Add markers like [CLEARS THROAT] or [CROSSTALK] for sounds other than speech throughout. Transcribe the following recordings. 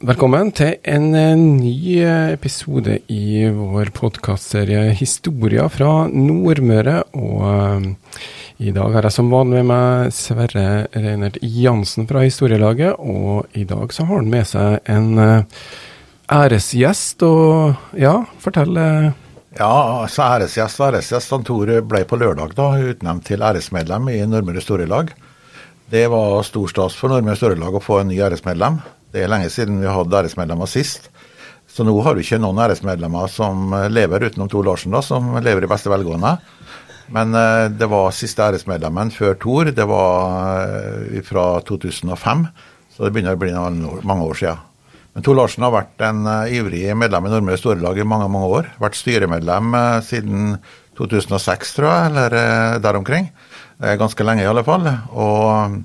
Velkommen til en eh, ny eh, episode i vår podkastserie Historia fra Nordmøre. Og uh, i dag har jeg som vanlig med meg Sverre Reinert Jansen fra Historielaget. Og i dag så har han med seg en æresgjest. Og ja, fortell. Ja, altså æresgjest og æresgjest. Han Tor ble på lørdag da utnevnt til æresmedlem i Nordmøre Storelag. Det var stor stas for Nordmøre Storelag å få en ny æresmedlem. Det er lenge siden vi hadde æresmedlemmer sist. Så nå har du ikke noen æresmedlemmer som lever utenom Tor Larsen, da, som lever i beste velgående. Men eh, det var siste æresmedlemmen før Tor. Det var eh, fra 2005, så det begynner å bli mange år siden. Men Tor Larsen har vært en uh, ivrig medlem i Nordmøre Storelag i mange mange år. Vært styremedlem siden 2006, tror jeg, eller der omkring. Ganske lenge, i alle fall. Og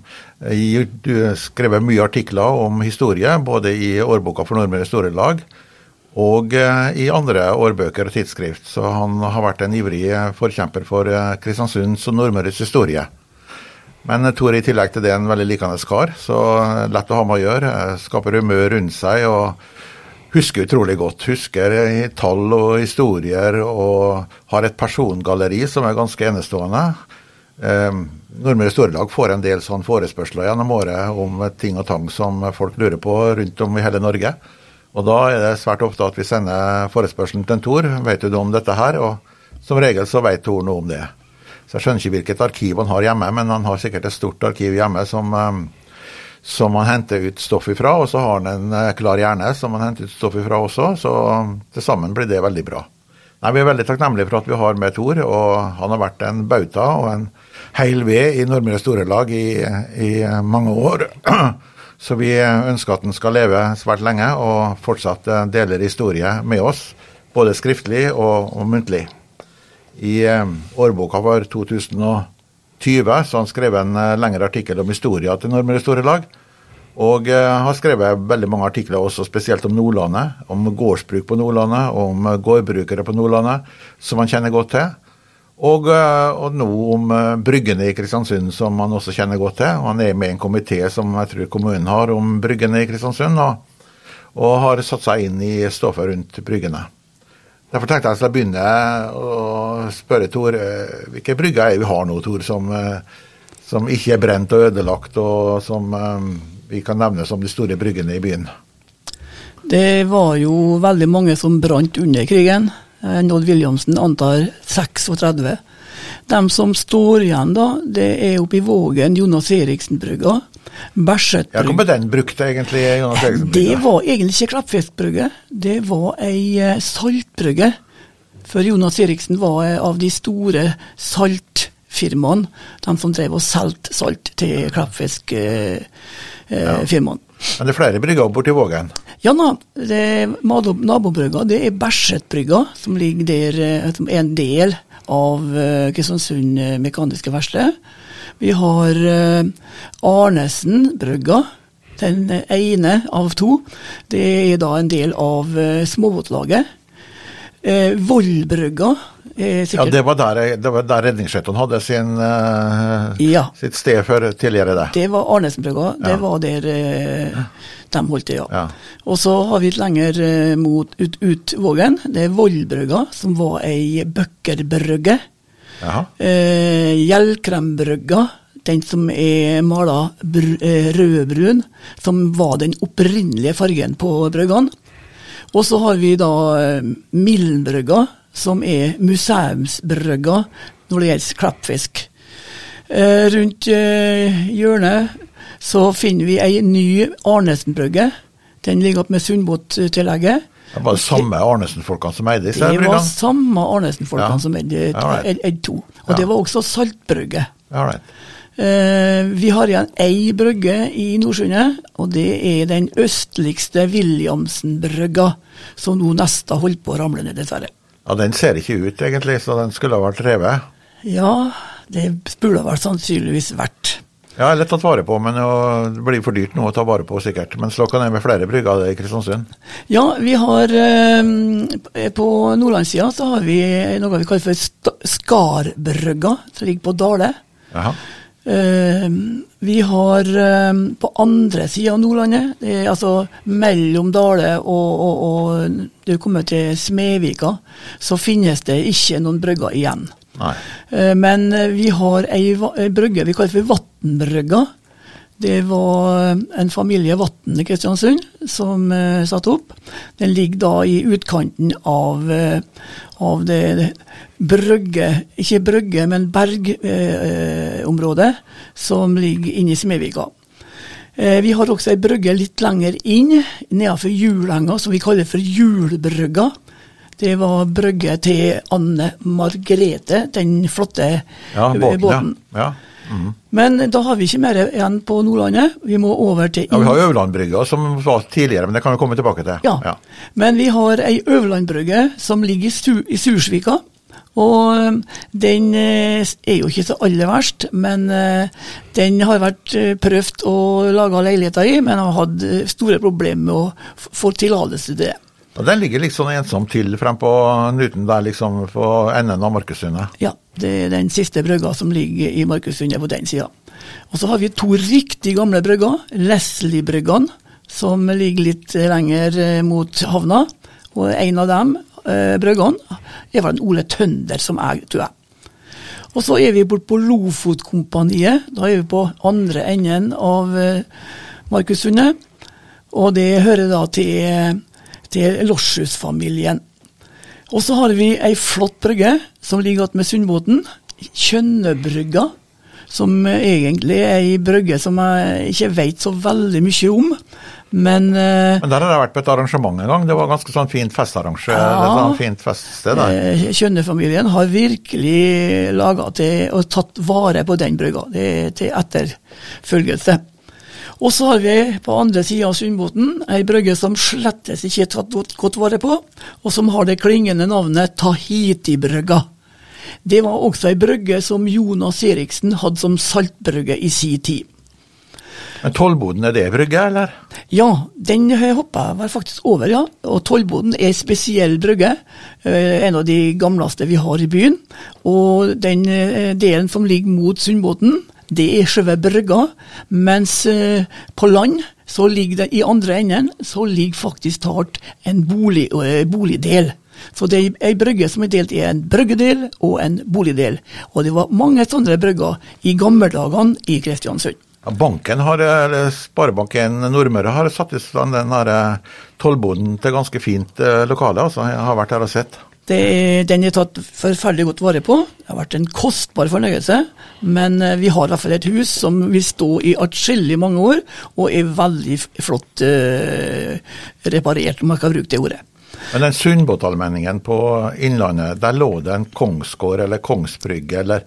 du har skrevet mye artikler om historie, både i årboka for Nordmøre Storelag og eh, i andre årbøker og tidsskrift. Så han har vært en ivrig forkjemper for eh, Kristiansunds og Nordmøres historie. Men Tor i tillegg til det er en veldig likende kar, så lett å ha med å gjøre. Skaper humør rundt seg og husker utrolig godt. Husker tall og historier og har et persongalleri som er ganske enestående. Eh, Nordmøre Storelag får en del sånn forespørsler gjennom året om ting og tang som folk lurer på rundt om i hele Norge. Og da er det svært ofte at vi sender forespørselen til en Tor. Vet du noe om dette her? Og som regel så vet Tor noe om det. Så jeg skjønner ikke hvilket arkiv han har hjemme, men han har sikkert et stort arkiv hjemme som, eh, som han henter ut stoff ifra. Og så har han en eh, klar hjerne som han henter ut stoff ifra også, så til sammen blir det veldig bra. Nei, Vi er veldig takknemlige for at vi har med Tor, og han har vært en bauta og en heil ved i Nordmøre Storelag i, i mange år. [CLEARS THROAT] Så vi ønsker at han skal leve svært lenge og fortsatt deler historie med oss, både skriftlig og, og muntlig. I eh, årboka for 2020 så han skrevet en eh, lengre artikkel om historia til Nordmøre Storelag. Og eh, har skrevet veldig mange artikler også spesielt om Nordlandet, om gårdsbruk på Nordlandet, om gårdbrukere på Nordlandet, som han kjenner godt til. Og, eh, og, nå om eh, Bryggene i Kristiansund, som han også kjenner godt til. Han er med i en komité som jeg tror kommunen har om Bryggene i Kristiansund, og, og har satt seg inn i stoffet rundt Bryggene. Derfor tenkte jeg at jeg begynne å spørre Tor eh, hvilke brygger er vi har nå, Tor, som, som, ikke er brent og ødelagt, og som vi kan nevne som de store bryggene i byen? Det var jo veldig mange som brant under krigen. Eh, Odd Williamsen antar 36. De som står igjen, da, det er oppe i Vågen, Jonas Eriksen-brygga. Bæsjetbrygga. Ja, ble den brukt egentlig? Jonas Eriksen -brygga? Det var egentlig ikke klappfiskbrygge, det var ei eh, saltbrygge. For Jonas Eriksen var av de store saltfirmaene, de som drev og solgte salt til klappfiskfirmaene. Eh, ja. Men det er flere brygger borti Vågen? Ja, nabobrygga det er Bersetbrygga, som ligger der eh, som er en del av eh, Kristiansund Mekaniske Verksted. Vi har Arnesen-brygga, den ene av to. Det er da en del av småbåtlaget. Vollbrygga ja, det var der, det var der Redningsskøytene hadde sin, uh, ja. sitt sted før tidligere, det. Det var Arnesbrygga. Det ja. var der uh, de holdt til, ja. ja. Og så har vi litt lenger mot ut, ut, Vågen. Det er Vollbrygga, som var ei bøkkerbrygge. Uh, Gjellkrembrygga, den som er mala rødbrun, som var den opprinnelige fargen på bryggene. Og så har vi da Mildenbrygga som er museumsbrygga når det gjelder klappfisk. Eh, rundt eh, hjørnet så finner vi ei ny Arnesen-brygge. Den ligger opp med Sundbåttillegget. Det var det samme Arnesen-folkene som eide disse bryggene? Det var samme Arnesen-folkene ja. som eide right. to. Og ja. det var også saltbrygge. Right. Eh, vi har igjen ei brygge i Nordsundet, og det er den østligste Williamsen-brygga, som nå nesten holder på å ramle ned, dessverre. Ja, Den ser ikke ut egentlig, så den skulle ha vært revet? Ja, det burde ha vært sannsynligvis vært. Ja, lett tatt vare på, men det blir for dyrt nå å ta vare på sikkert. Men slå ned med flere brygger i Kristiansund? Ja, vi har eh, På nordlandssida så har vi noe vi kaller for Skarbrygga, som ligger på Dale. Jaha. Uh, vi har uh, på andre sida av Nordlandet, altså mellom Dale og, og, og du kommer til Smedvika, så finnes det ikke noen brygger igjen. Uh, men vi har ei brygge vi kaller for Vatnbrygga. Det var en familie Vatn i Kristiansund som uh, satte opp. Den ligger da i utkanten av, uh, av det, det brygge, ikke brygge, men bergområdet uh, som ligger inne i Smedvika. vi har også ei brygge litt lenger inn, nedenfor Julenga, som vi kaller for Julbrygga. Det var brygge til Anne Margrethe, den flotte ja, båten. båten. Ja. ja. Mm. Men da har vi ikke mer igjen på Nordlandet. Vi må over til Ja, Vi har Øverlandbrygga som var tidligere, men det kan vi komme tilbake til. Ja, ja. Men vi har ei Øverlandbrygge som ligger i, Su i Sursvika. Og um, den eh, er jo ikke så aller verst, men eh, den har vært eh, prøvd å lage leiligheter i, men har hatt store problemer med å få tillatelse til det. Og Den ligger litt sånn ensomt til frem på Nuten der, liksom på enden av Markussundet? Ja, det er den siste brygga som ligger i Markussundet på den sida. Og så har vi to riktig gamle brygger, Leslie-bryggene, som ligger litt lenger eh, mot havna. Og en av dem, eh, bryggene, er vel Ole Tønder som jeg, tror jeg. Og så er vi borte på Lofotkompaniet. Da er vi på andre enden av eh, Markussundet. Og det hører da til til Lossius-familien. Og så har vi ei flott brygge som ligger med Sundbåten. Kjønnebrygga. Som egentlig er ei brygge som jeg ikke vet så veldig mye om. Men, uh, Men der har jeg vært på et arrangement en gang. Det var ganske sånn fint festarrangement. Ja, sånn fint feststed der. Uh, Kjønnefamilien har virkelig laga til og tatt vare på den brygga. Det er til etterfølgelse. Og så har vi på andre sida av Sundbotn ei brygge som slettes ikke er tatt godt vare på, og som har det klingende navnet Tahiti-brygga. Det var også ei brygge som Jonas Eriksen hadde som saltbrygge i si tid. Men Tollboden, er det brygge, eller? Ja, den hoppa jeg faktisk over, ja. Og Tollboden er spesiell brygge. Eh, en av de gamleste vi har i byen. Og den eh, delen som ligger mot Sundbotn, det er selve brygga, mens eh, på land, så ligger det i andre enden, så ligger faktisk talt en bolig, uh, boligdel. Så det er ei brygge som er delt i en bryggedel og en boligdel. Og det var mange sånne brygger i gammeldagene i Kristiansund. Banken har, Sparebanken Nordmøre har satt i stand den tollboden til ganske fint lokale. altså Jeg har vært her og sett. Er, den er tatt forferdelig godt vare på. Det har vært en kostbar fornøyelse. Men eh, vi har i hvert fall et hus som vil stå i atskillig mange år, og er veldig flott eh, reparert, om man kan bruke det ordet. Men den Sundbåtallmenningen på Innlandet, der lå det en kongsgård eller kongsbrygge, eller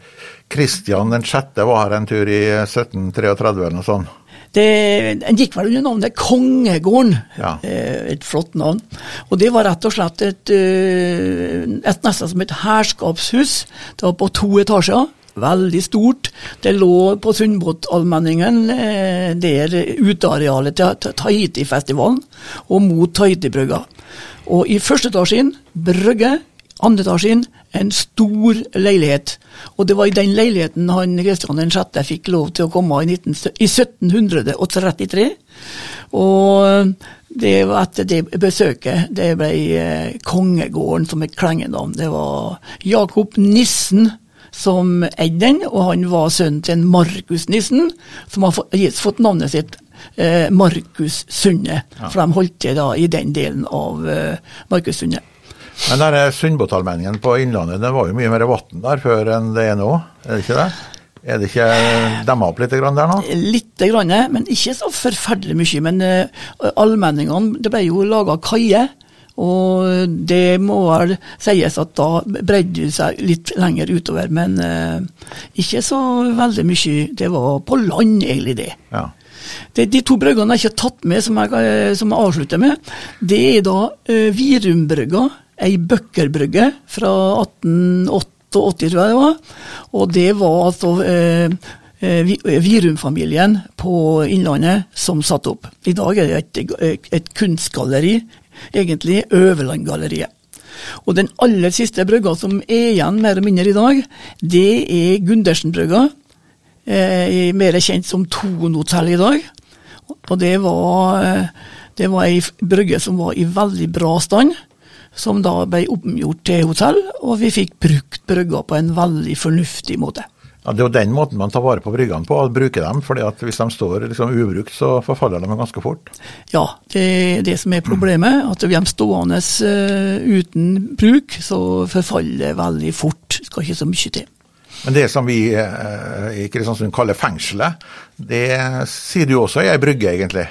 Kristian 6. var her en tur i 1733 eller noe sånt? Det, den gikk vel under navnet Kongegården, ja. Eh, et flott navn. Og det var rett og slett et, eh, et nesten som et herskapshus. Det var på to etasjer. Veldig stort. Det lå på Sundbåtallmenningen, eh, der utearealet til Tahiti-festivalen, og mot Tahiti-brygga. Og i første etasjen brygge, andre etasjen en stor leilighet. Og det var i den leiligheten han Kristian 6. fikk lov til å komme i, 19, i 1733. Og det var etter det besøket det ble eh, Kongegården som et klengenavn. Det var Jakob Nissen som eide den, og han var sønnen til en Markus Nissen, som har fått, navnet sitt eh, Markus Sunde. Ja. For de holdt til da i den delen av eh, Markus Sunde. Men der Sundbåtallmenningen på Innlandet, det var jo mye mer vann der før enn det er nå, er det ikke det? Er det ikke demma opp litt der nå? Litt, grann, men ikke så forferdelig mye. Men uh, allmenningene, det ble jo laga kaier. Og det må vel sies at da bredde det seg litt lenger utover. Men eh, ikke så veldig mye. Det var på land, egentlig, det. Ja. det de to bryggene jeg ikke har tatt med, som jeg, eh, som jeg avslutter med, det er da eh, Virumbrygga ei bøkkerbrygge fra 1888, tror jeg det var. Og det var altså eh, eh Virum-familien på Innlandet som satte opp. I dag er det et, et kunstgalleri, egentlig Øverlandgalleriet. Og den aller siste brygga som er igjen mer eller mindre i dag, det er Gundersen-brygga. eh, mer kjent som Thon hotell i dag. Og det var, eh, det var ei brygge som var i veldig bra stand, som da ble omgjort til hotell, og vi fikk brukt brygga på en veldig fornuftig måte. Ja, Det er jo den måten man tar vare på bryggene på, å bruke dem. fordi at hvis de står liksom ubrukt, så forfaller de ganske fort. Ja, det er det som er problemet. At blir de stående uh, uten bruk, så forfaller det veldig fort. Skal ikke så mye til. Men det som vi uh, i Kristiansund kaller fengselet, det sier du også er ei brygge, egentlig?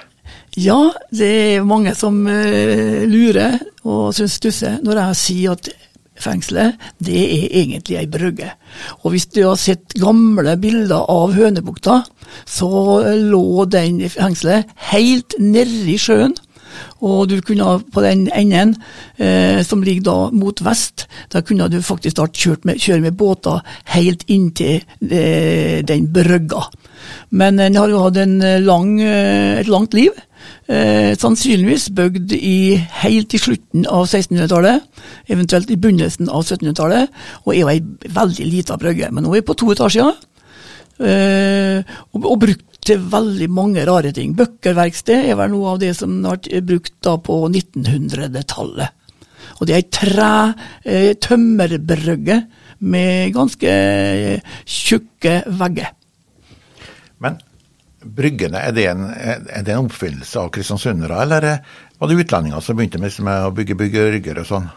Ja, det er mange som uh, lurer og syns stusser når jeg sier at fengselet, det er egentlig ei brygge. Og hvis du har sett gamle bilder av Hønebukta, så lå den fengselet helt nedi sjøen. Og du kunne på den enden, eh, som ligger da mot vest, da kunne du faktisk med, kjøre med båter helt inntil eh, den brygga. Men den har jo hatt lang, eh, et langt liv. Eh, sannsynligvis bygd i, helt i slutten av 1600-tallet, eventuelt i begynnelsen av 1700-tallet, og er jo ei veldig lita brygge. Men nå er vi på to etasjer, eh, og, og, brukt til veldig mange rare ting. Bøkkerverksted er vel noe av det som har vært brukt da på 1900-tallet. Og det er ei tre eh, med ganske eh, tjukke vegger. Bryggene, er det en, er det en oppfinnelse av kristiansundere, eller var det utlendinger som begynte med å bygge brygger og sånn?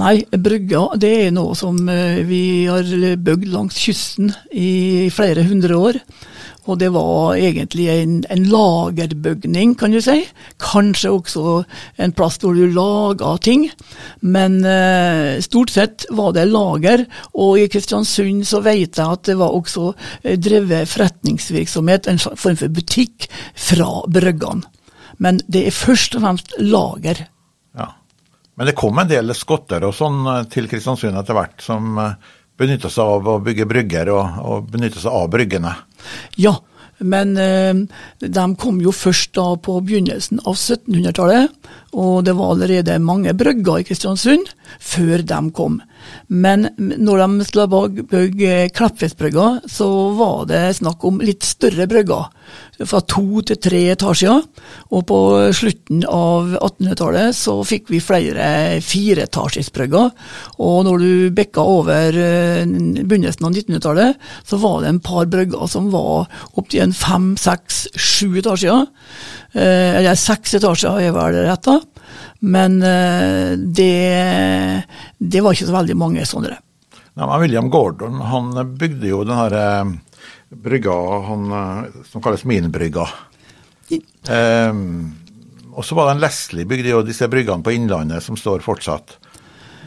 Nei, brygga det er noe som eh, vi har bygd langs kysten i flere hundre år. Og det var egentlig en, en, lagerbygning, kan du si. Kanskje også en plass hvor du laga ting. Men eh, stort sett var det lager, og i Kristiansund så vet jeg at det var også eh, drevet forretningsvirksomhet, en form for butikk, fra bryggene. Men det er først og fremst lager. Ja. Men det kom en del skotter og sånn eh, til Kristiansund etter hvert, som eh, benytta seg av å bygge brygger og, og benytta seg av bryggene? Ja, men eh, de kom jo først da på begynnelsen av 1700-tallet, og det var allerede mange brygger i Kristiansund før de kom. Men når de skulle bygge Kleppfiskbrygga, så var det snakk om litt større brygger. Fra to til tre etasjer. Og på slutten av 1800-tallet så fikk vi flere fireetasjesbrygger. Og når du bikka over eh, begynnelsen av 1900-tallet, så var det en par brygger som var opptil en fem, seks, sju etasjer. Eh, eller seks etasjer er vel rett, da. Men eh, det, det, var ikke så veldig mange sånne. Ja, William Gordon han bygde jo den her eh, brygga han, eh, som kalles Minbrygga. Um, og så var det en Leslie bygde jo disse bryggene på Innlandet som står fortsatt.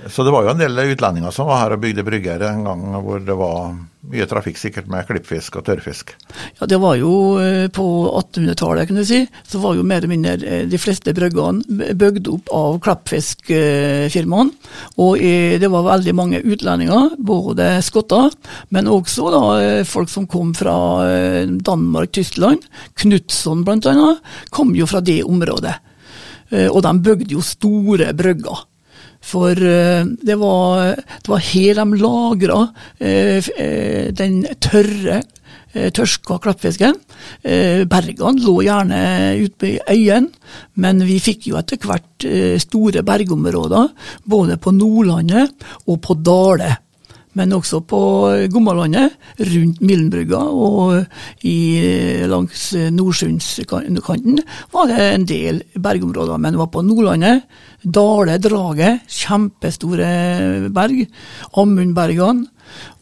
Så det var jo en del utlendinger som var her og bygde brygger en gang hvor det var mye trafikk sikkert med klippfisk og tørrfisk. Ja, det var jo eh, på 1800-tallet, kan du si. Så var jo mer eller mindre eh, de fleste bryggene bygd opp av klappfiskfirmaene. Og det var veldig mange utlendinger, både skotter, men også da eh, folk som kom fra Danmark, Tyskland. Knutson bl.a. kom jo fra det området. Og de bygde jo store brygger. For eh, det var, det var her de lagra eh, eh, den tørre tørska klappfisken. Bergene lå gjerne ute på øyene, men vi fikk jo etter hvert store bergområder, både på Nordlandet og på Dale men også på Gommalandet, rundt Milenbrygga og i, langs Nordsundskanten var det en del bergområder. Men det var på Nordlandet, Dale, Draget, kjempestore berg, Amundbergene.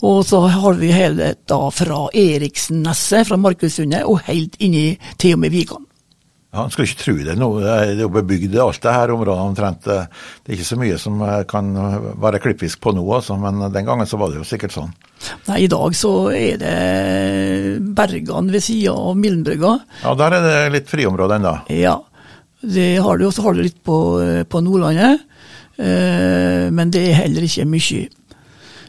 Og så har vi hele da fra Eriksnesset, fra Markussundet, og helt inn i til og med Vikan. Ja, En skulle ikke tro det nå. Det er jo bebygd alt det her området omtrent. Det er ikke så mye som eh, kan være klippfisk på nå, altså, men den gangen så var det jo sikkert sånn. Nei, i dag så er det bergene ved sida av Mildenbrygga. Ja, der er det litt friområde ennå. Ja, det har du, og så har du litt på, på Nordlandet. Eh, men det er heller ikke mye.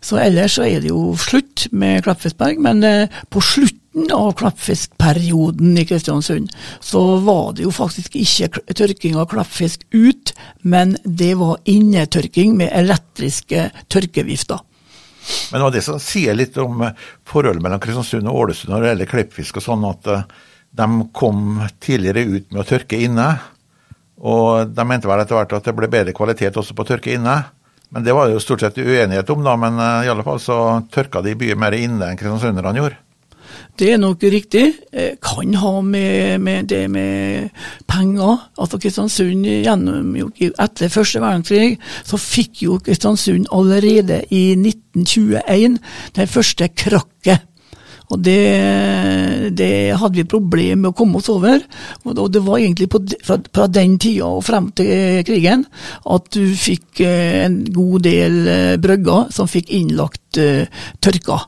Så ellers så er det jo slutt med Klappfiskberg, men eh, på slutt slutten av klappfiskperioden i Kristiansund, så var det jo faktisk ikke tørking av klappfisk ut, men det var innetørking med elektriske tørkevifter. Men det var det som sier litt om eh, forholdet mellom Kristiansund og Ålesund når det gjelder klippfisk og sånn, at eh, de kom tidligere ut med å tørke inne. Og de mente vel etter hvert at det ble bedre kvalitet også på å tørke inne. Men det var det jo stort sett uenighet om, da. Men i alle fall så tørka de mye mer inne enn kristiansunderne gjorde. Det er nok riktig. Eh, kan ha med, med det med penger. Altså Kristiansund gjennom Etter første verdenskrig så fikk jo Kristiansund allerede i 1921 det første krakket. Og det, det, hadde vi problemer med å komme oss over. Og det var egentlig på, fra, fra, den tida og frem til krigen at du fikk eh, en god del eh, brøgger som fikk innlagt tørka.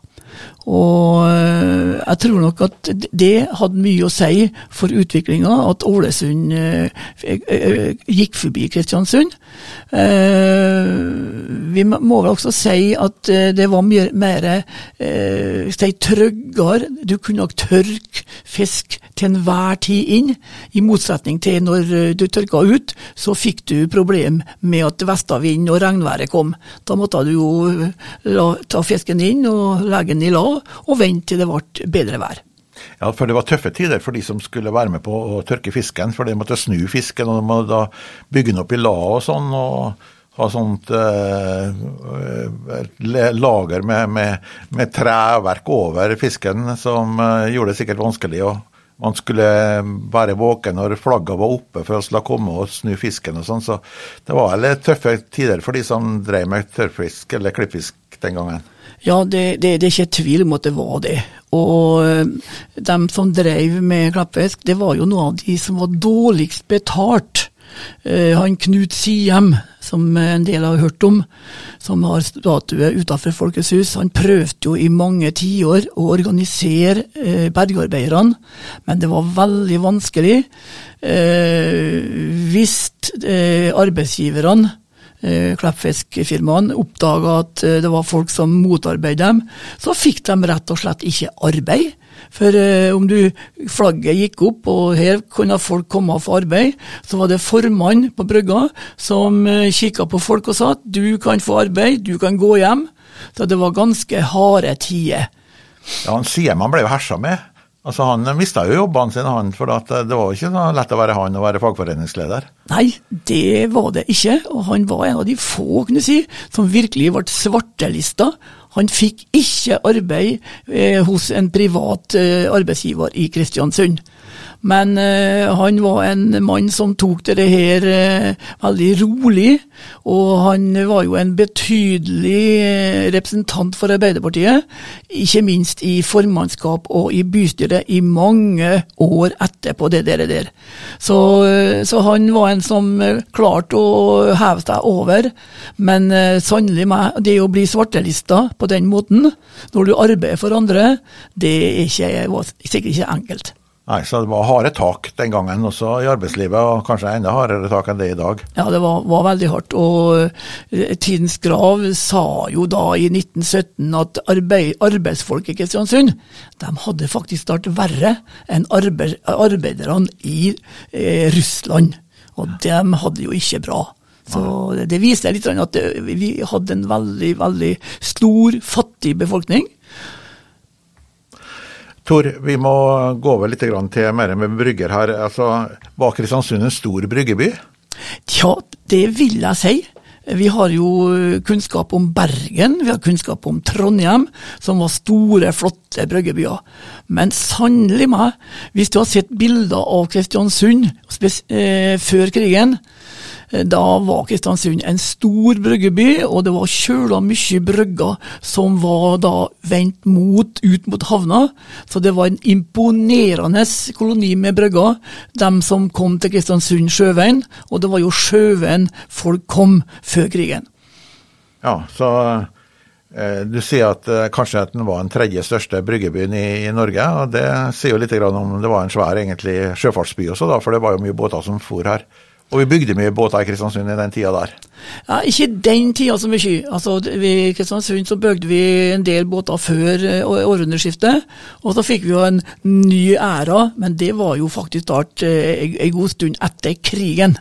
Og eh, jeg tror nok at det hadde mye å si for utviklinga, at Ålesund eh, eh, gikk forbi Kristiansund. Vi må vel også si at det var mye mer si, tryggere. Du kunne nok tørke fisk til enhver tid inn, i motsetning til når du tørka ut, så fikk du problem med at vestavind og regnværet kom. Da måtte du jo ta fisken inn og legge den i lag og vente til det ble bedre vær. Ja, for det var tøffe tider for de som skulle være med på å tørke fisken. For de måtte snu fisken, og de måtte da bygge den opp i la og sånn. og ha sånt eh, lager med, med, med, treverk over fisken, som eh, gjorde det sikkert vanskelig. og Man skulle være våken når flagga var oppe for å la komme og snu fisken og sånn. Så det var litt tøffe tider for de som drev med tørrfisk eller klippfisk den gangen. Ja, det, det, det, er ikke tvil om at det var det. Og eh, de som drev med klappfisk, det var jo noen av de som var dårligst betalt. Uh, han Knut Siem, som en del har hørt om, som har statue utenfor Folkets hus, han prøvde jo i mange tiår å organisere uh, bergarbeiderne, men det var veldig vanskelig. Hvis arbeidsgiverne eh, Kleppfiskfirmaene oppdaga at eh, det var folk som motarbeidet dem, så fikk de rett og slett ikke arbeid. For eh, om du flagget gikk opp, og her kunne folk komme få arbeid, så var det formann på brygga som eh, kikka på folk og sa at du kan få arbeid, du kan gå hjem. Så det var ganske harde tider. Ja, han sier man ble jo hersa med. Altså Han mista jo jobbene sine, han, for det var ikke så lett å være han og være fagforeningsleder. Nei, det var det ikke. Og han var en av de få kunne si, som virkelig ble svartelista. Han fikk ikke arbeid eh, hos en privat eh, arbeidsgiver i Kristiansund. Men uh, han var en mann som tok det her uh, veldig rolig, og han var jo en betydelig uh, representant for Arbeiderpartiet, ikke minst i formannskap og i bystyret i mange år etterpå det der. der. Så, så han var en som klarte å heve seg over, men sannelig meg, det å bli svartelista på den måten, når du arbeider for andre, det er ikke, var sikkert ikke enkelt. Nei, så det var harde tak den gangen også i arbeidslivet, og kanskje enda hardere tak enn det i dag. Ja, det var, var veldig hardt. Og eh, Tidens Grav sa jo da i 1917 at arbeid, arbeidsfolk i Kristiansund de hadde faktisk vært verre enn arbeid, arbeiderne i eh, Russland. Og de hadde jo ikke bra. Så det viser litt at vi hadde en veldig, veldig stor, fattig befolkning. Tor, vi må gå over litt til mer med brygger her. Altså, Var Kristiansund en stor bryggeby? Ja, det vil jeg si. Vi har jo kunnskap om Bergen, vi har kunnskap om Trondheim, som var store, flotte bryggebyer. Men sannelig meg, hvis du har sett bilder av Kristiansund eh, før krigen, da var Kristiansund en stor bryggeby, og det var kjøla mye brygger som var da vendt mot, ut mot havna. Så det var en imponerende koloni med brygger, de som kom til Kristiansund sjøveien. Og det var jo sjøveien folk kom før krigen. Ja, så eh, du sier at eh, kanskje at den var den tredje største bryggebyen i, i, Norge. og Det sier jo litt om det var en svær egentlig sjøfartsby også, da, for det var jo mye båter som for her. Og vi bygde mye båter i Kristiansund i den tida der? Ja, Ikke den tida så mye. Altså, I Kristiansund så bygde vi en del båter før eh, århundreskiftet. Og så fikk vi jo en ny æra, men det var jo faktisk start eh, en god stund etter krigen.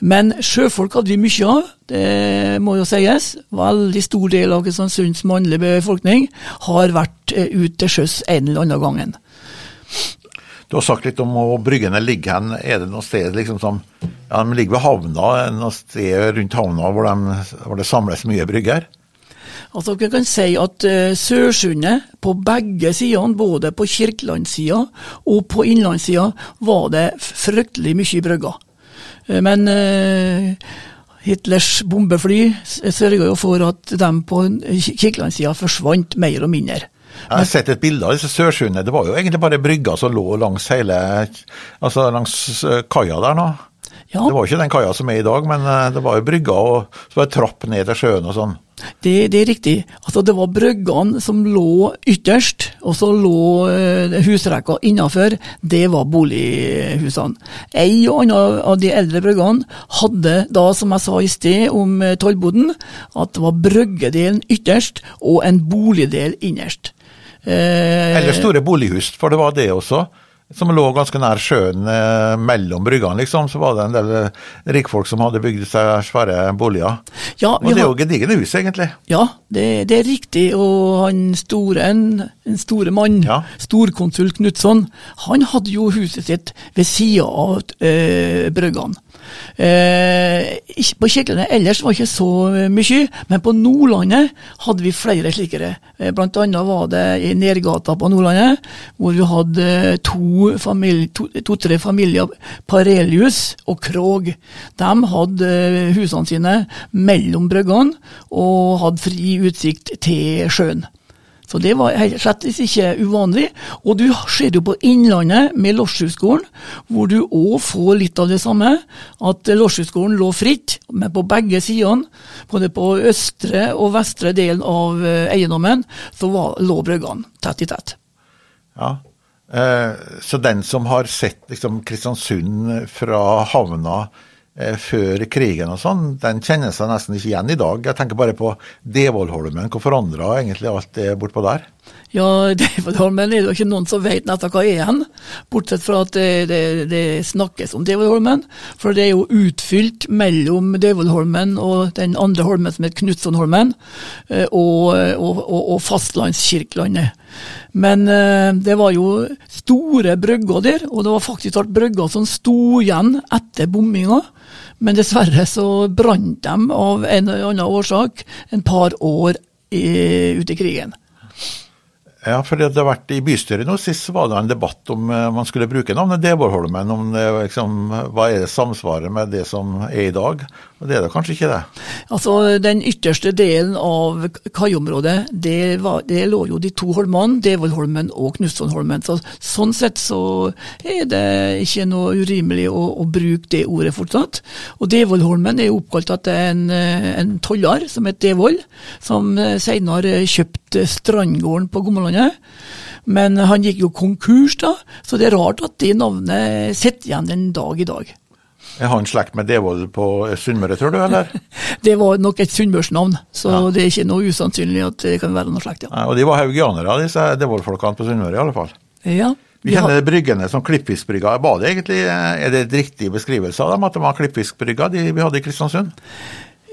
Men sjøfolk hadde vi mye av, det må jo sies. Veldig stor del av Kristiansunds mannlige befolkning har vært eh, ute til sjøs en eller annen gangen. Du har sagt litt om hvor bryggene ligger hen. Er det noe sted liksom som ja, De ligger ved havna, noe sted rundt havna hvor, de, hvor det samles mye brygger? Altså, jeg kan si at uh, Sørsundet, på begge sidene, både på Kirkelandssida og på innlandssida, var det fryktelig mye brygger. Uh, men uh, Hitlers bombefly sørga jo for at de på Kirkelandssida forsvant mer og mindre. Jeg har sett et bilde av disse Sørsundet. Det var jo egentlig bare brygga som lå langs hele altså langs eh, kaia der nå. Ja. Det var jo ikke den kaia som er i dag, men eh, det var jo brygga og så var det trapp ned til sjøen og sånn. Det, det, er riktig. Altså, det var bryggene som lå ytterst, og så lå uh, husrekka innafor. Det var bolighusene. Ei og anna av de eldre bryggene hadde da, som jeg sa i sted om tollboden, at det var bryggedelen ytterst og en boligdel innerst. Eh, Eller store bolighus, for det var det også. Som lå ganske nær sjøen eh, mellom bryggene, liksom. Så var det en del eh, rikfolk som hadde bygd seg svære boliger. Ja, og det er jo gedigne hus, egentlig. Ja, det, det, er riktig. Og han store, en, en store mann, ja. storkonsul Knutson, han hadde jo huset sitt ved sida av eh, bryggene. Eh, på Kirkelandet ellers var det ikke så mye, men på Nordlandet hadde vi flere slikere. Eh, blant annet var det i Nergata på Nordlandet, hvor vi hadde to-tre familie, to, to, familier, Parelius og Krog. De hadde eh, husene sine mellom bryggene og hadde fri utsikt til sjøen. Så det var slett ikke uvanlig. Og du ser jo på Innlandet med Losshusgården, hvor du òg får litt av det samme. At Losshusgården lå fritt, men på begge sidene, både på østre og vestre delen av eh, eiendommen, så var, lå bryggene tett i tett. Ja, eh, Så den som har sett liksom, Kristiansund fra havna før krigen og sånn, den kjenner seg nesten ikke igjen i dag. Jeg tenker bare på Devoldholmen. Hvor forandra egentlig alt det bortpå der? Ja, [LAUGHS] Devoldholmen er det jo ikke noen som vet nesten hva er hen, bortsett fra at det, det, det snakkes om Devoldholmen. For det er jo utfylt mellom Devoldholmen og den andre holmen som heter Knutsonholmen, eh, og, og, og, og fastlandskirkelandet. Men eh, det var jo store brygger der, og det var faktisk alt brygger som sto igjen etter bomminga. Men dessverre så brant de av en eller annen årsak en par år i, ute i krigen. Ja, for det hadde vært I bystyret nå sist var det en debatt om uh, man skulle bruke navnet Deborholmen. Om det, liksom, hva er det samsvaret med det som er i dag? Og Det er det kanskje ikke det? Altså, Den ytterste delen av kaiområdet, det, det, lå jo de to holmene, Devoldholmen og Knutsonholmen. Så, sånn sett så er det ikke noe urimelig å, å bruke det ordet fortsatt. Og Devoldholmen er oppkalt etter en, en toller som het Devold, som senere kjøpte Strandgården på Gommelandet. Men han gikk jo konkurs da, så det er rart at det navnet sitter igjen den dag i dag. Er han slekt med Devold på Sunnmøre, tror du, eller? [LAUGHS] det var nok et sunnmørsnavn, så ja. det er ikke noe usannsynlig at det kan være noe slekt, ja. ja og de var haugianere, disse Devold-folkene på Sunnmøre i alle fall. Ja. Vi kjenner bryggene som klippfiskbrygga. Var det egentlig, Er det et riktig beskrivelse av dem, at det var klippfiskbrygga de vi hadde i Kristiansund?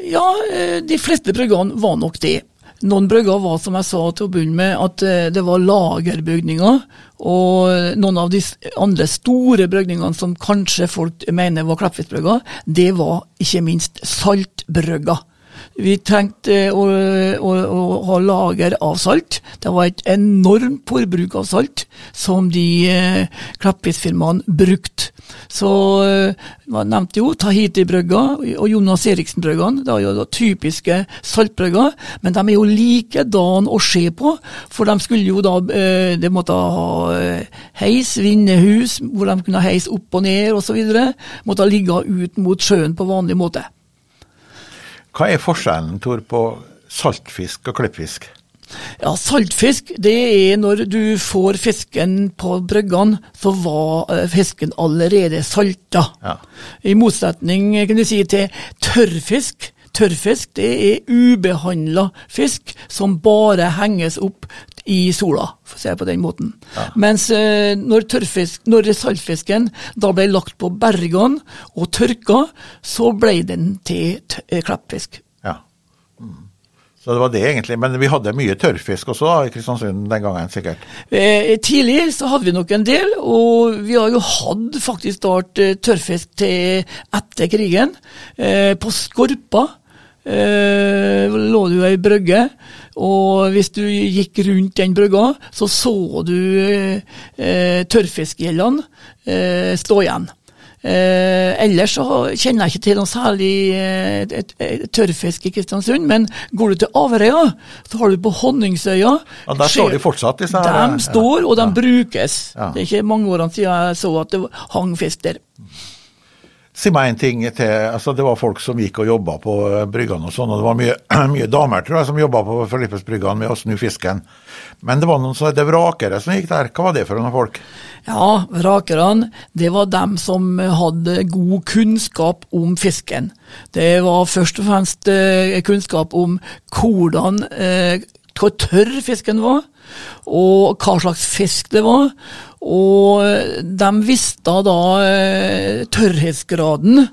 Ja, eh, de fleste bryggene var nok det. Noen brygger var, som jeg sa til å begynne med, at eh, det var lagerbygninger. Og noen av de andre store brygningene som kanskje folk mener var Kleppfiskbrygga, det var ikke minst saltbrygga. Vi trengte å, å, å, ha lager av salt. Det var et enormt forbruk av salt som de eh, Kleppfiskfirmaene brukte. Så eh, man nevnte jo Tahiti-brygga og Jonas Eriksen-bryggene. Det er jo da typiske saltbrygger, men de er jo likedan å se på. For de skulle jo da eh, De måtte ha eh, heis, vindehus, hvor de kunne heise opp og ned osv. Måtte ligge ut mot sjøen på vanlig måte. Hva er forskjellen Tor, på saltfisk og klippfisk? Ja, saltfisk, det er når du får fisken på bryggene, så var eh, fisken allerede salta. Ja. I motsetning kan du si, til tørrfisk. Tørrfisk det er ubehandla fisk som bare henges opp i sola, for å si det på den måten. Ja. Mens eh, når, tørrfisk, når saltfisken da ble lagt på bergene og tørka, så ble den til kleppfisk. Ja. Mm. Så det var det egentlig. Men vi hadde mye tørrfisk også i Kristiansund den gangen, sikkert? Eh, tidlig så hadde vi nok en del, og vi har jo hatt faktisk start eh, tørrfisk til etter krigen. Eh, på Skorpa eh, lå det jo ei brygge, og hvis du gikk rundt den brygga, så så du eh, tørrfiskgjellene eh, stå igjen. Eh, ellers så kjenner jeg ikke til noe særlig eh, tørrfisk i Kristiansund, men går du til Averøya, så har du på Honningsøya ja, Der står de fortsatt, disse her. De står, og de ja. brukes. Ja. Det er ikke mange årene siden jeg så at det hang fisk der. Si meg en ting til. altså Det var folk som gikk og jobba på bryggene og sånn, og det var mye, [CLEARS THROAT] mye damer tror jeg, som jobba på Filippesbryggene med å snu fisken. Men det var noen som det vrakere som gikk der. Hva var det for noen folk? Ja, vrakerne, det var dem som hadde god kunnskap om fisken. Det var først og fremst eh, kunnskap om hvordan eh, hvor tørr fisken var, og hva slags fisk det var. Og de visste da eh, tørrhetsgraden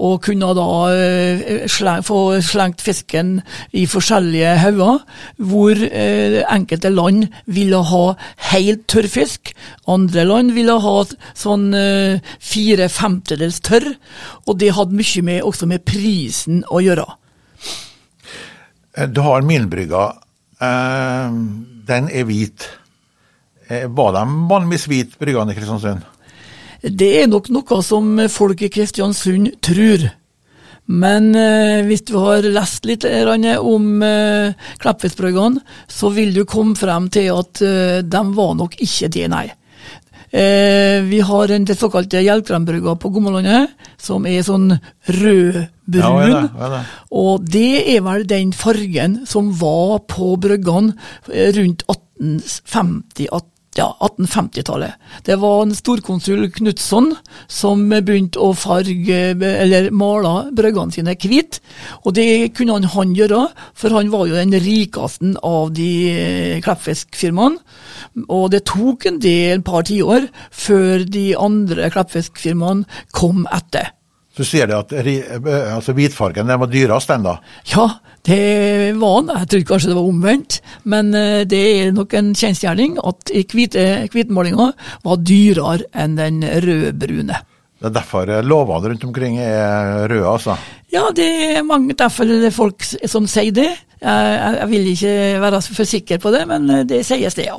og kunne da eh, sleng, få slengt fisken i forskjellige hauger, hvor eh, enkelte land ville ha helt tørr fisk, andre land ville ha sånn fire femtedels tørr, og det hadde mye med, også med prisen å gjøre. Du har Milbrygga. Den er hvit. Var de vanligvis hvit, bryggene i Kristiansund? Det er nok noe som folk i Kristiansund tror. Men eh, hvis du har lest litt om eh, Kleppfiskbrøggene, så vil du komme frem til at eh, de var nok ikke det, nei. Eh, vi har en det såkalte Hjelkrembrygga på Gommalandet, som er sånn rødbrun. Ja, og det er vel den fargen som var på bryggene eh, rundt 1850 ja, 1850-tallet. Det var en storkonsul Knutson som begynte å farge, eller male bryggene sine hvite. Og det kunne han, han, gjøre, for han var jo den rikeste av de eh, kleppfiskfirmaene. Og det tok en del, par tiår, før de andre kleppfiskfirmaene kom etter. Så sier du at altså, hvitfargen den var dyrest, den da? Ja, det var den. Jeg trodde kanskje det var omvendt, men eh, det er nok en kjensgjerning at hvitmalinga var dyrere enn den rødbrune. Det er derfor lovene rundt omkring er røde, altså? Ja, det er mange, derfor det er folk som sier det. Jeg, jeg vil ikke være for sikker på det, men eh, det sies det, ja.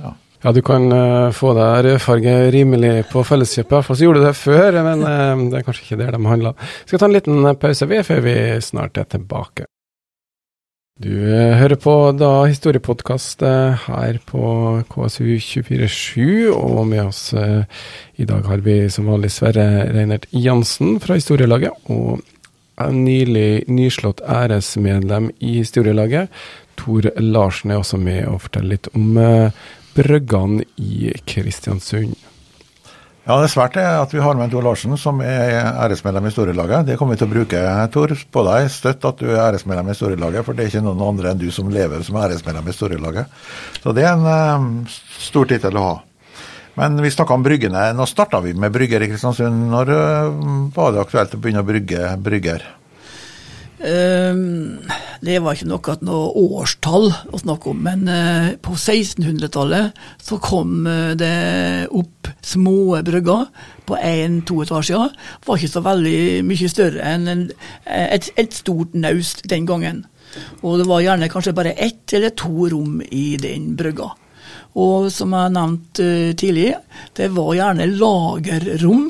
ja. Ja, du kan uh, få deg rødfarge rimelig på Felleskjøpet. Iallfall så gjorde du det før, men uh, det er kanskje ikke der de handler. Vi skal ta en liten pause vi, før vi snart er tilbake. Du uh, hører på da historiepodkast her på KSU247, og med oss i dag har vi som vanlig Sverre Reinert Jansen fra Historielaget, og en nylig nyslått æresmedlem i Historielaget. Tor Larsen er også med og forteller litt om Brøggan i Kristiansund. Ja, det er svært at vi har med Tor Larsen, som er æresmedlem i Storelaget. Det kommer vi til å bruke, Tor. På deg støtt at du er æresmedlem i Storelaget, for det er ikke noen andre enn du som lever som æresmedlem i Storelaget. Så det er en um, stor tittel å ha. Men vi snakka om bryggene. Nå starta vi med brygger i Kristiansund. Når uh, var det aktuelt å begynne å brygge brygger? Ehm, det var ikke noe, noe årstall å snakke om, men eh, på 1600-tallet så kom eh, det opp små brygger på én-to etasjer. Var ikke så veldig mye større enn et, et stort naust den gangen. Og det var gjerne kanskje bare ett eller to rom i den brygga. Og som jeg nevnte tidlig, det var gjerne lagerrom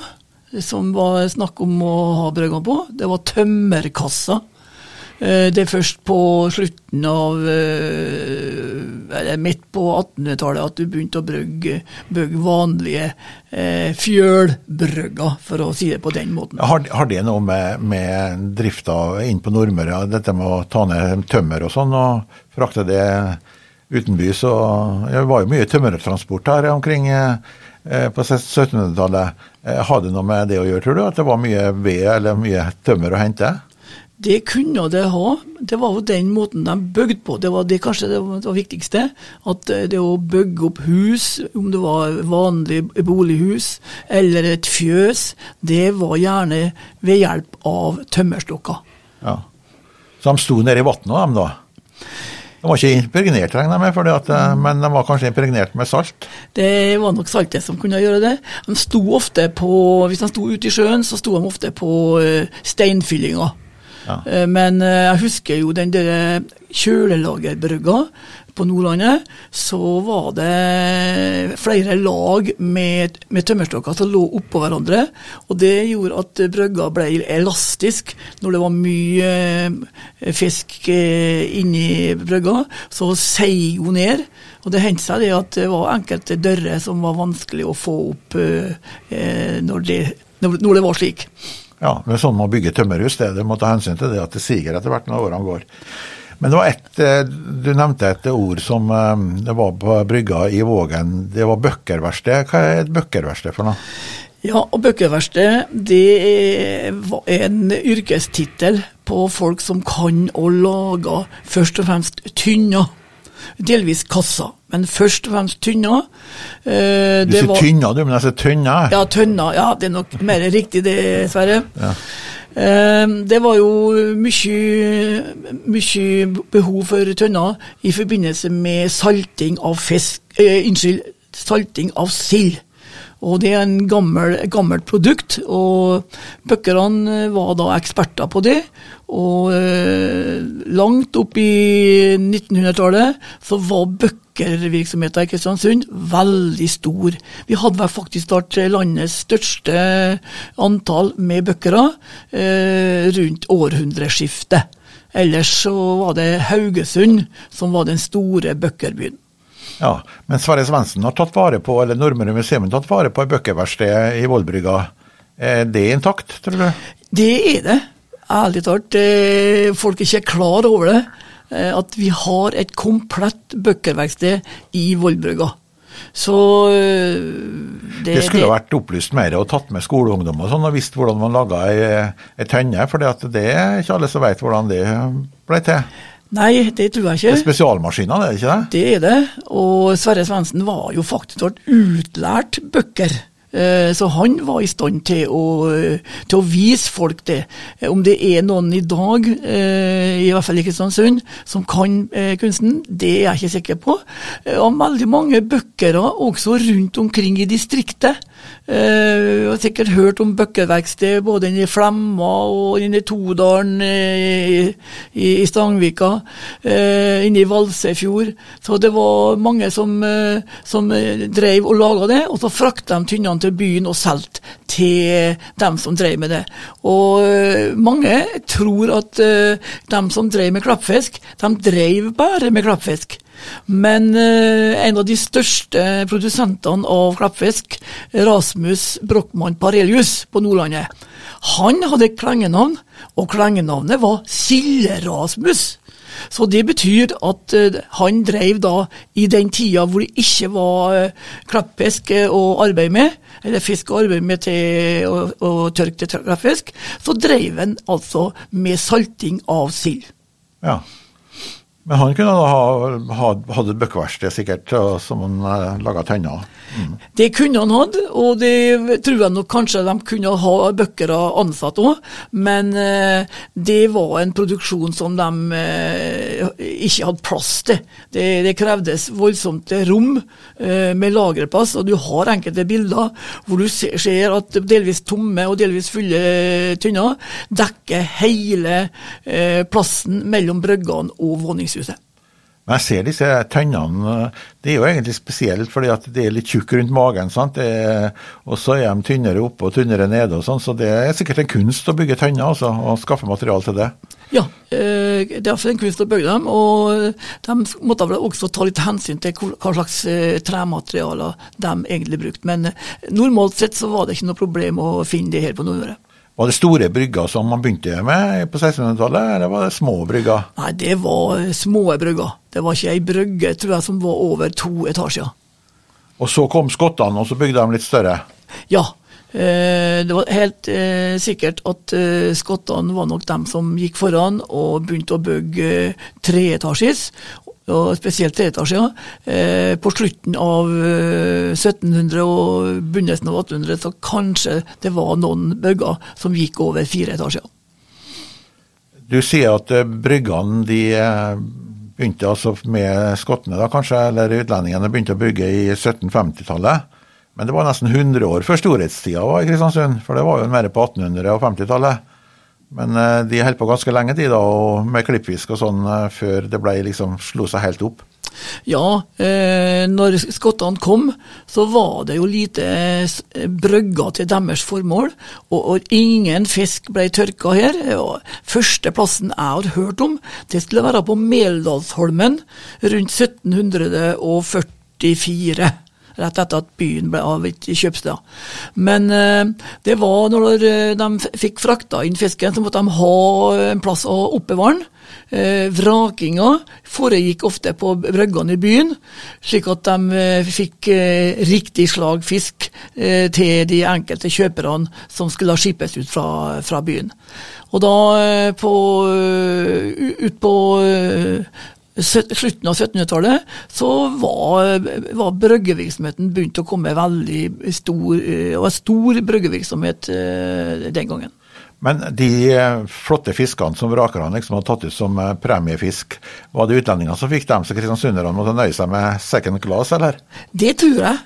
som var snakk om å ha brygga på. Det var tømmerkasser Eh, det er først på slutten av eh, Eller midt på 1800-tallet at du begynte å brygge, brygge vanlige eh, fjølbrygger, for å si det på den måten. Har, har det noe med, med drifta inn på Nordmøre, dette med å ta ned tømmer og sånn, og frakte det utenbys. Og det var jo mye tømmertransport her omkring på 1700-tallet. Hadde det noe med det å gjøre, tror du? At det var mye ved eller mye tømmer å hente? Det kunne det ha. Det var jo den måten de bygde på. Det var det kanskje det, var det viktigste. At eh, det å bygge opp hus, om det var vanlig bolighus eller et fjøs, det var gjerne ved hjelp av tømmerstokker. Ja. Så de sto nede i vannet, de da? De var ikke impregnert, regner jeg med, at, eh, men de var kanskje impregnert med salt? Det var nok saltet som kunne gjøre det. De sto ofte på, Hvis de sto ute i sjøen, så sto de ofte på eh, steinfyllinga. Ja. Eh, men eh, jeg husker jo den der kjølelagerbrygga på Nordlandet. Så var det flere lag med, med tømmerstokker som lå oppå hverandre. Og det gjorde at brygga ble elastisk. Når det var mye eh, fisk inni brygga, så seig hun ned. Og det hendte seg det at det var enkelte dører som var vanskelig å få opp når det, når det var slik. Ja, det er sånn man bygger tømmerhus. Det, det må ta hensyn til det at det siger etter hvert når årene går. Men det var et, eh, du nevnte et ord som eh, det var på brygga i Vågen. Det var bøkkerverksted. Hva er et bøkkerverksted for noe? Ja, og bøkkerverksted det er en yrkestittel på folk som kan å lage først og fremst tynner delvis kassa, men først og fremst tynna. Eh, du sier tynner, du, men jeg sier tønner? Ja, tønner. Ja, det er nok mer riktig det, Sverre. Ja. Eh, det var jo mye, mye behov for tønner i forbindelse med salting av fisk eh, Unnskyld, salting av sild. Og det er en gammel, gammelt produkt, og bøkkerne var da eksperter på det. Og eh, langt opp i 1900-tallet så var bøkkervirksomheten i Kristiansund veldig stor. Vi hadde faktisk vært landets største antall med bøkkere eh, rundt århundreskiftet. Ellers så var det Haugesund som var den store bøkkerbyen. Ja, Men Sverre Svendsen har tatt vare på, eller Nordmøre museum har tatt vare på et bøkkeverksted i Vollbrygga. Er det intakt, tror du? Det er det. Ærlig talt. Eh, folk er ikke klar over det. Eh, at vi har et komplett bøkkerverksted i Vollbrygga. Så eh, det, det skulle det, vært opplyst mer og tatt med skoleungdom og sånn, og visst hvordan man laga ei, ei tønne. For det er ikke alle som vet hvordan det ble til. Nei, det tror jeg ikke. Det er spesialmaskiner, det er ikke det? Det er det. Og Sverre Svendsen var jo faktisk utlært bøkker. Eh, så han var i stand til å, til å, vise folk det. Om det er noen i dag, eh, i hvert fall i Kristiansund, som kan eh, kunsten, det er jeg ikke sikker på. Og veldig mange bøkere også rundt omkring i distriktet. Jeg har sikkert hørt om bøkkeverksted både inne i Flemma og inne i Todalen i, i, i Stangvika, inne i Valsefjord. Så det var mange som, som drev og laga det, og så frakta de tynnene til byen og solgte til dem som drev med det. Og mange tror at dem som drev med klappfisk, de drev bare med klappfisk. Men eh, en av de største produsentene av klappfisk, Rasmus Brochmann Parelius på Nordlandet, han hadde et klengenavn, og klengenavnet var Silde-Rasmus. Så det betyr at uh, han drev da i den tida hvor det ikke var uh, klappfisk å arbeide med, eller fisk å arbeide med til å, å tørke til klappfisk, så drev han altså med salting av sild. Ja. Men han kunne ha, ha, hatt et bøkkeverksted sikkert, som han eh, laga tenner mm. Det kunne han hatt, og det tror jeg nok kanskje de kunne ha bøkkere ansatt òg. Men eh, det var en produksjon som de eh, ikke hadde plass til. Det, det krevdes voldsomt rom med lagerplass, og du har enkelte bilder hvor du ser, at delvis tomme og delvis fulle tynner dekker hele plassen mellom bryggene og våningshuset sykehuset. Men jeg ser disse tønnene, det er jo egentlig spesielt fordi at det er litt tjukk rundt magen. sant? og så er de tynnere oppe og tynnere nede og sånn, så det er sikkert en kunst å bygge tønner altså, og skaffe materiale til det. Ja, eh, det er iallfall en kunst å bygge dem, og de måtte vel også ta litt hensyn til hva slags eh, trematerialer de egentlig brukte. Men eh, normalt sett så var det ikke noe problem å finne det her på Nordmøre. Var det store brygger som man begynte med på 1600-tallet, eller var det små brygger? Nei, det var små brygger. Det var ikke ei brygge tror jeg, som var over to etasjer. Og så kom skottene, og så bygde de litt større? Ja. Eh, det var helt eh, sikkert at eh, skottene var nok dem som gikk foran og begynte å bygge treetasjes og spesielt treetasjer. Eh, på slutten av 1700 eh, og begynnelsen av 1800 så kanskje det var noen bygger som gikk over fire etasjer. Du sier at eh, bryggene de begynte altså med skottene, da kanskje, eller utlendingene begynte å bygge i 1750-tallet. Men det var nesten 100 år før storhetstida var i Kristiansund, for det var jo mer på 1800- og 50-tallet. Men eh, de holdt på ganske lenge de da, med klippfisk og sånn, eh, før det ble liksom, slo seg helt opp. Ja, eh, når skottene kom, så var det jo lite eh, brygger til deres formål. Og, og ingen fisk ble tørka her. Førsteplassen jeg har hørt om, det skulle være på Meldalsholmen rundt 1744 rett etter at byen ble avgitt i Kjøpstad. Men eh, det var når eh, de fikk frakta inn fisken, så måtte de ha en plass å oppbevare den. Eh, vrakinga foregikk ofte på bryggene i byen, slik at de eh, fikk eh, riktig slag fisk eh, til de enkelte kjøperne som skulle skippes ut fra, fra byen. Og da på, ut på slutten av 1700-tallet så var, var bryggevirksomheten begynt å komme veldig stor, det eh, var stor bryggevirksomhet eh, den gangen. Men de eh, flotte fiskene som vrakerne liksom hadde tatt ut som premiefisk, var det utlendinger som fikk dem, så kristiansunderne måtte nøye seg med second class, eller? Det tror jeg.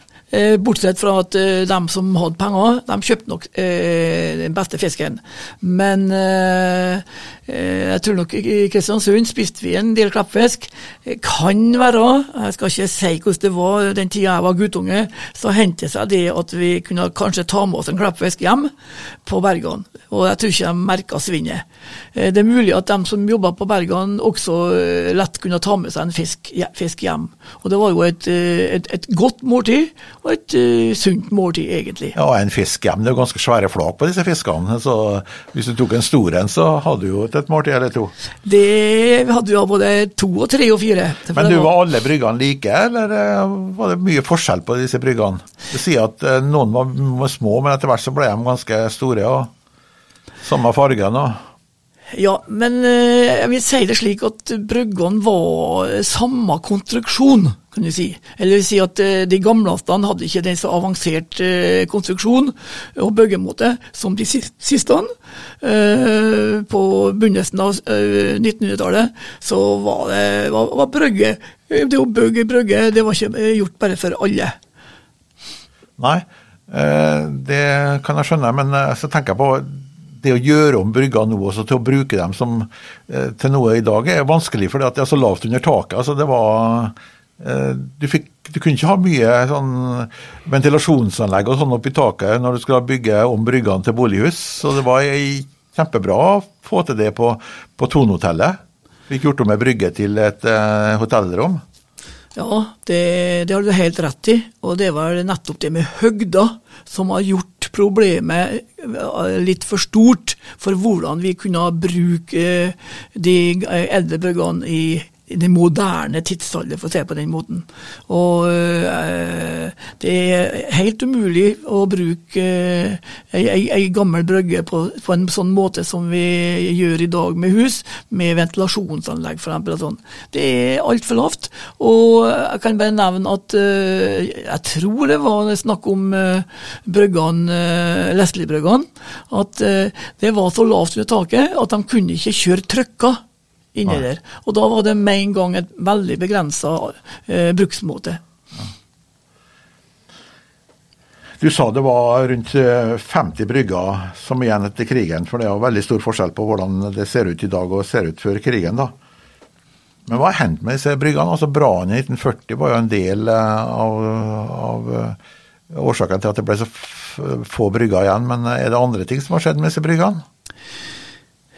Bortsett fra at de som hadde penger, de kjøpte nok den beste fisken. Men jeg tror nok i Kristiansund spiste vi en del klappfisk. Kan være, jeg skal ikke si hvordan det var den tida jeg var guttunge, så hendte seg det at vi kunne kanskje ta med oss en klappfisk hjem på Bergan. Og jeg tror ikke de merka svinnet. Det er mulig at de som jobba på Bergan også lett kunne ta med seg en fisk, fisk hjem. Og det var jo et, et, et godt måltid og et uh, sunt måltid, egentlig. Ja, en fisk hjem. Det er jo ganske svære flak på disse fiskene. så Hvis du tok en stor en, så hadde du jo et måltid eller to? Det hadde vi både to og tre og fire. Men du, var alle bryggene like, eller eh, var det mye forskjell på disse bryggene? Du sier at uh, noen var, var, små, men etter hvert så ble de ganske store. og Samme fargen og Ja, men jeg vil si det slik at bryggene var samme konstruksjon kan du si. Eller si at de de gamleste hadde ikke den så avansert eh, konstruksjon og byggemåte som de siste. Eh, på begynnelsen av 1900-tallet så var det var, var brygge Det å bygge brygge det var ikke gjort bare for alle. Nei, det kan jeg skjønne, men så tenker jeg på det å gjøre om brygga nå også til å bruke dem som, til noe i dag, er vanskelig, for det er så lavt under taket. altså det var Eh, du, fikk, du, kunne ikke ha mye sånn ventilasjonsanlegg og sånn oppi taket når du skulle bygge om bryggene til bolighus, så det var kjempebra å få til det på, på Tonehotellet. Fikk gjort om ei brygge til et eh, hotellrom. Ja, det, det, har du helt rett i. Og det var nettopp det med høgda som har gjort problemet eh, litt for stort for hvordan vi kunne bruke de eldre bryggene i i den moderne tidsalder, for å se på den måten. Og eh, det er helt umulig å bruke eh, ei, ei, gammel brygge på, på, en sånn måte som vi gjør i dag med hus, med ventilasjonsanlegg f.eks. Sånn. Det er altfor lavt. Og jeg kan bare nevne at eh, jeg tror det var snakk om eh, bryggene, eh, Leslie-bryggene, at det var så lavt under taket at de kunne ikke kjøre trykka inni ja. der. Og da var det med en gang et veldig begrensa eh, bruksmåte. Ja. Du sa det var rundt 50 eh, brygger som igjen etter krigen, for det er jo veldig stor forskjell på hvordan det ser ut i dag og ser ut før krigen. da. Men hva har hendt med disse bryggene? Altså Brannen i 1940 var jo en del eh, av, av eh, årsaken til at det ble så få brygger igjen. Men er det andre ting som har skjedd med disse bryggene?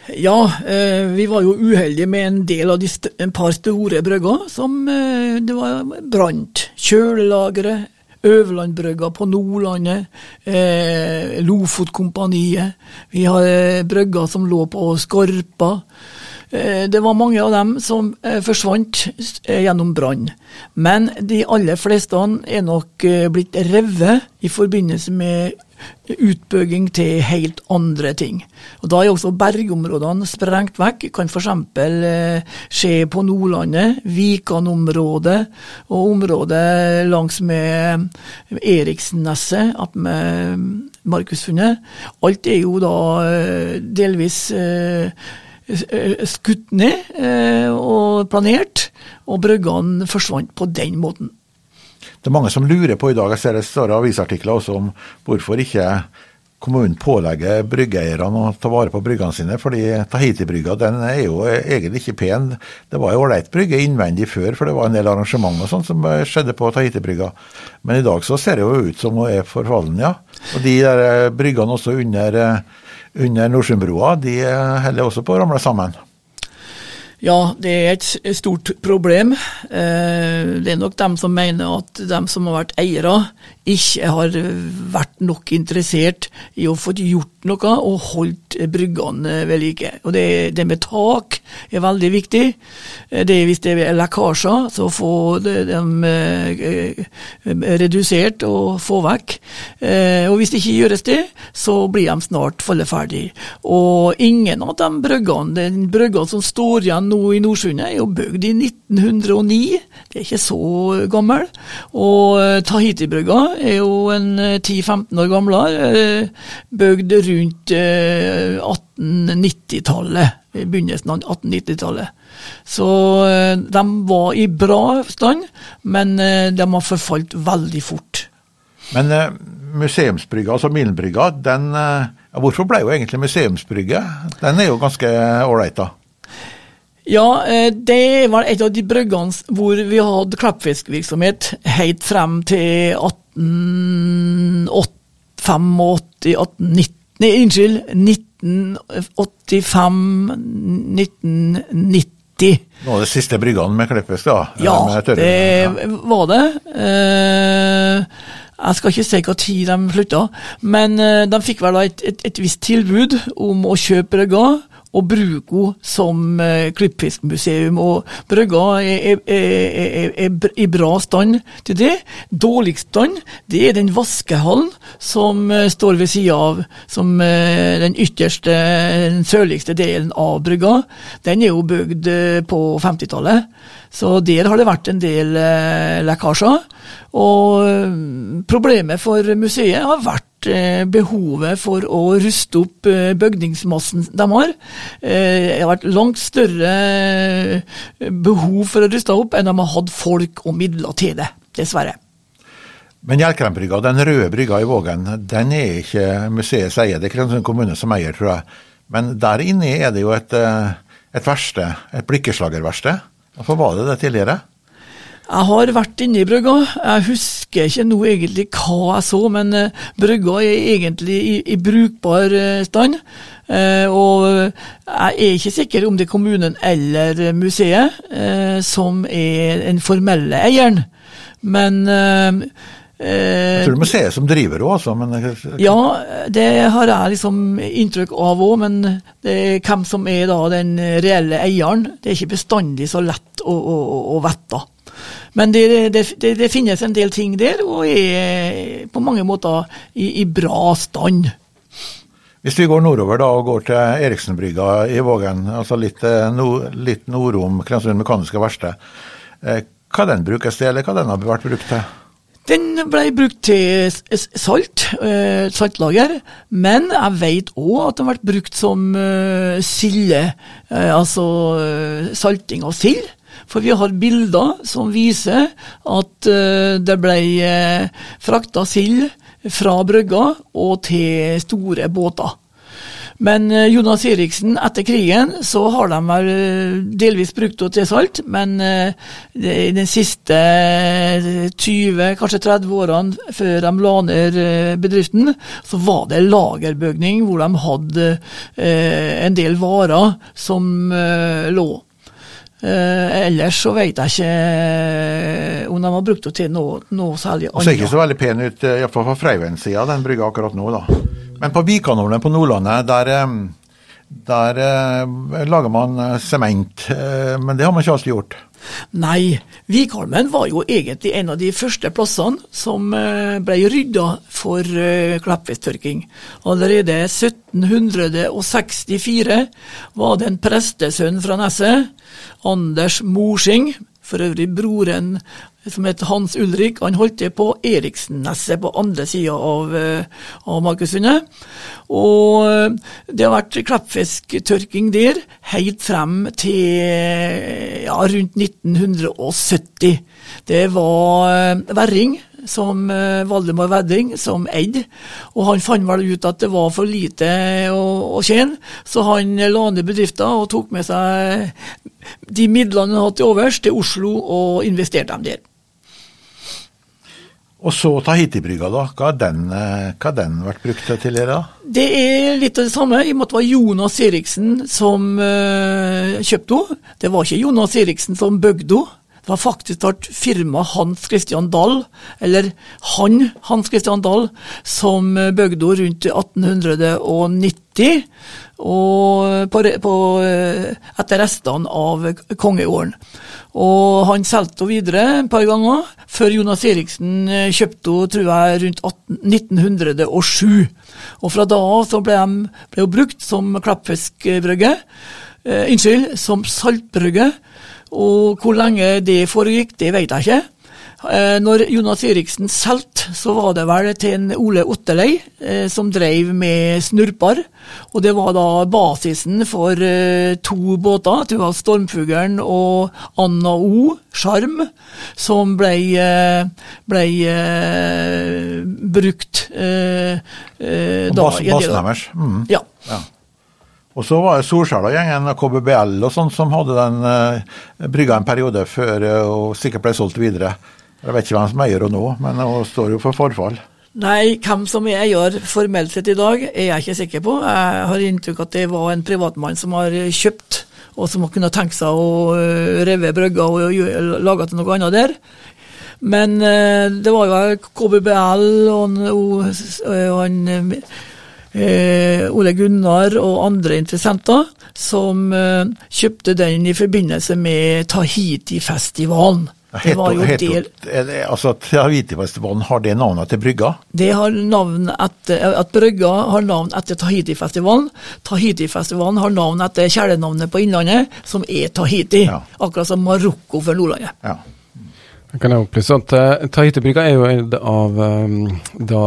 Ja, eh, vi var jo uheldige med en del av de en par store brygger som eh, det var brant. Kjølelageret, Øverlandbrygga på Nordlandet, eh, Lofotkompaniet. Vi har brygger som lå på Skorpa. Eh, det var mange av dem som forsvant gjennom brann. Men de aller fleste er nok blitt revet i forbindelse med utbygging til helt andre ting. Og Da er også bergområdene sprengt vekk. Kan f.eks. skje på Nordlandet, Vikan-området og området langs med Eriksneset, med Markusfunnet. Alt er jo da delvis Eh, skutt ned eh, og planert, og bryggene forsvant på den måten. Det er mange som lurer på i dag, jeg ser det står avisartikler også om hvorfor ikke kommunen pålegger bryggeierne å ta vare på bryggene sine. fordi Tahiti-brygga den er jo egentlig ikke pen. Det var jo ålreit brygge innvendig før, for det var en del arrangement og sånt som skjedde på Tahiti-brygga. Men i dag så ser det jo ut som hun er forfallen, ja. Og de der bryggene også under under Nordsjøbrua, de holder også på å ramle sammen. Ja, det er et stort problem. Eh, det er nok dem som mener at dem som har vært eiere, ikke har vært nok interessert i å få gjort noe og holdt bryggene ved like. Og det, det, med tak er veldig viktig. Det, hvis det er lekkasjer, så få dem eh, redusert og få vekk. Eh, og hvis det ikke gjøres det, så blir de snart falleferdig. Og ingen av de bryggene, den brygga som står igjen nå i Nordsundet, er jo bygd i 1909. Det er ikke så gammel. Og eh, Tahiti-brygga er jo en 10-15 år gamlere. Bygd rundt rundt 1890-tallet. I begynnelsen av 1890-tallet. Så eh, de var i bra stand, men eh, de har forfalt veldig fort. Men museumsbrygga, altså Milenbrygga, den Hvorfor ble jo egentlig museumsbrygge? Den er jo ganske ålreit, da? Ja, det var et av de bryggene hvor vi hadde klappfiskvirksomhet helt frem til 1885 1890 Nei, unnskyld. 1985-1990. Nå er det siste bryggene med Kleppes, da? Ja, det var det. Eh, jeg skal ikke si hva tid de slutta, men eh, de fikk vel et, et, et visst tilbud om å kjøpe brygga og henne som eh, klippfiskmuseum. Og brygga er, er, er, i bra stand til det. Dårligst stand det er den vaskehallen som eh, står ved sida av, som eh, den ytterste, den sørligste delen av brygga. Den er jo bygd på 50-tallet, så der har det vært en del lekkasjer. Og problemet for museet har vært behovet for å ruste opp eh, bygningsmassen de har. Eh, det har vært langt større behov for å ruste opp enn de har hatt folk og midler til det, dessverre. Men Hjelkrembrygga, den røde brygga i Vågen, den er ikke museets eie. Det er Kristiansund kommune som eier, tror jeg. Men der inne er det jo et, et verksted, et blikkeslagerverksted. Hvorfor var det det tidligere? Jeg har vært inne i brygga. Jeg husker ikke nå egentlig hva jeg så, men uh, brygga er egentlig i, i brukbar uh, stand. Uh, og jeg er ikke sikker om det er kommunen eller museet som er den formelle eieren. Men jeg tror det er museet som driver det også, men Ja, det har jeg liksom inntrykk av òg, men det er hvem som er da den reelle eieren. Det er ikke bestandig så lett å, å, å vite. Men det, det, det, det, finnes en del ting der, og er på mange måter i, i bra stand. Hvis vi går nordover da, og går til Eriksenbrygga i Vågen, altså litt, eh, nord, litt nordom Kristiansund Mekaniske Verksted, eh, hva den brukes til, eller hva den har vært brukt til? Den ble brukt til salt, saltlager, men jeg vet òg at den ble brukt som silde, altså salting av sild. For vi har bilder som viser at uh, det ble uh, frakta sild fra brygga og til store båter. Men uh, Jonas Eriksen, etter krigen så har de vel delvis brukt det til salt, men i de siste 20, kanskje 30 årene før de la ned bedriften, så var det lagerbygning hvor de hadde en del varer som lå. Eh, ellers så vet jeg ikke om de har brukt det til noe, noe særlig annet. Ser ikke så veldig pen ut, iallfall fra Freiveien-sida, den brygga akkurat nå, da. Men på Vikanolen på Nordlandet, der der eh, lager man eh, sement, eh, men det har man ikke alltid gjort. Nei, Vikholmen var jo egentlig en av de første plassene som eh, ble rydda for eh, kleppfisktørking. Allerede 1764 var det en prestesønn fra Nesset, Anders Morsing, for øvrig broren som het Hans Ulrik, han holdt til på Eriksnesset på andre sida av, eh, av Markussundet. Og eh, det har vært kleppfisktørking der helt frem til ja, rundt 1970. Det var eh, verring som Valdemar Wedding som eide, og han fant vel ut at det var for lite å, å tjene, så han la ned bedriften og tok med seg de midlene han hadde til overs, til Oslo og investerte dem der. Og så Tahiti-brygga, da. Hva har den, eh, den, vært brukt til tidligere? Det er litt av det samme, i og med at det var Jonas Eriksen som uh, kjøpte henne. Det var ikke Jonas Eriksen som bygde henne. Det var faktisk at firma Hans Christian Dahl, eller han Hans Christian Dahl, som bygde henne rundt 1890 og på, på, etter restene av kongeåren. Og han solgte henne videre et par ganger, før Jonas Eriksen eh, kjøpte henne tror jeg, rundt 18, 1907. Og fra da av så ble hun brukt som klappfiskbrygge. Eh, unnskyld, som saltbrygge. Og hvor lenge det foregikk, det vet jeg ikke. Eh, når Jonas Eriksen solgte, så var det vel til en Ole Otterlei eh, som drev med snurper. Og det var da basisen for eh, to båter. Det var Stormfuglen og Anna O, Sjarm, som ble, ble brukt da. Basen deres. Mm. Ja. Og så var det Solskjæla-gjengen og KBBL og sånn som hadde den uh, brygga en periode før uh, og sikkert ble solgt videre. Jeg vet ikke hvem som eier henne nå, men hun står jo for forfall. Nei, hvem som er eier formelt sett i dag, er jeg ikke sikker på. Jeg har inntrykk at det var en privatmann som har kjøpt, og som har kunnet tenke seg å rive reve brygga og lage til noe annet der. Men øh, det var jo KBBL og, og, og han eh, Ole Gunnar og andre interessenter som eh, kjøpte den i forbindelse med Tahiti-festivalen. Det var jo del... Altså, Tahiti-festivalen, har det navnet til brygga? Det har navn etter, at Brygga har navn etter Tahiti-festivalen. Tahiti-festivalen har navn etter kjælenavnet på Innlandet, som er Tahiti. Ja. Akkurat som Marokko for Nordlandet. Ja. Jeg kan opplyse at uh, Tahiti-brygga er jo en av um, da,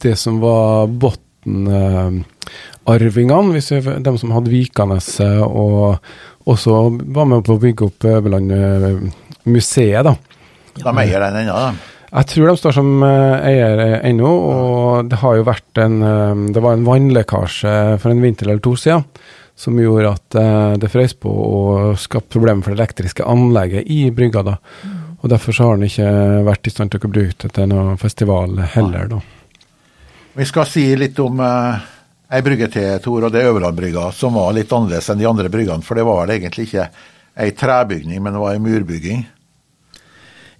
det som var Botn-arvingene, uh, de som hadde Vikaneset og også var med på å bygge opp Øverlandmuseet, uh, museet, da. De eier den ennå, da? Jeg tror de står som eh, eier ennå, og det har jo vært en eh, Det var en vannlekkasje for en vinter eller to siden som gjorde at eh, det frøs på og skapte problemer for det elektriske anlegget i brygga. da. Og Derfor så har den ikke vært i stand til å bruke det til noen festival heller. da. Vi skal si litt om uh, ei brygge til, Tor, og det er Øverlandbrygga, som var litt annerledes enn de andre bryggene. For det var vel egentlig ikke ei trebygning, men det var ei murbygging?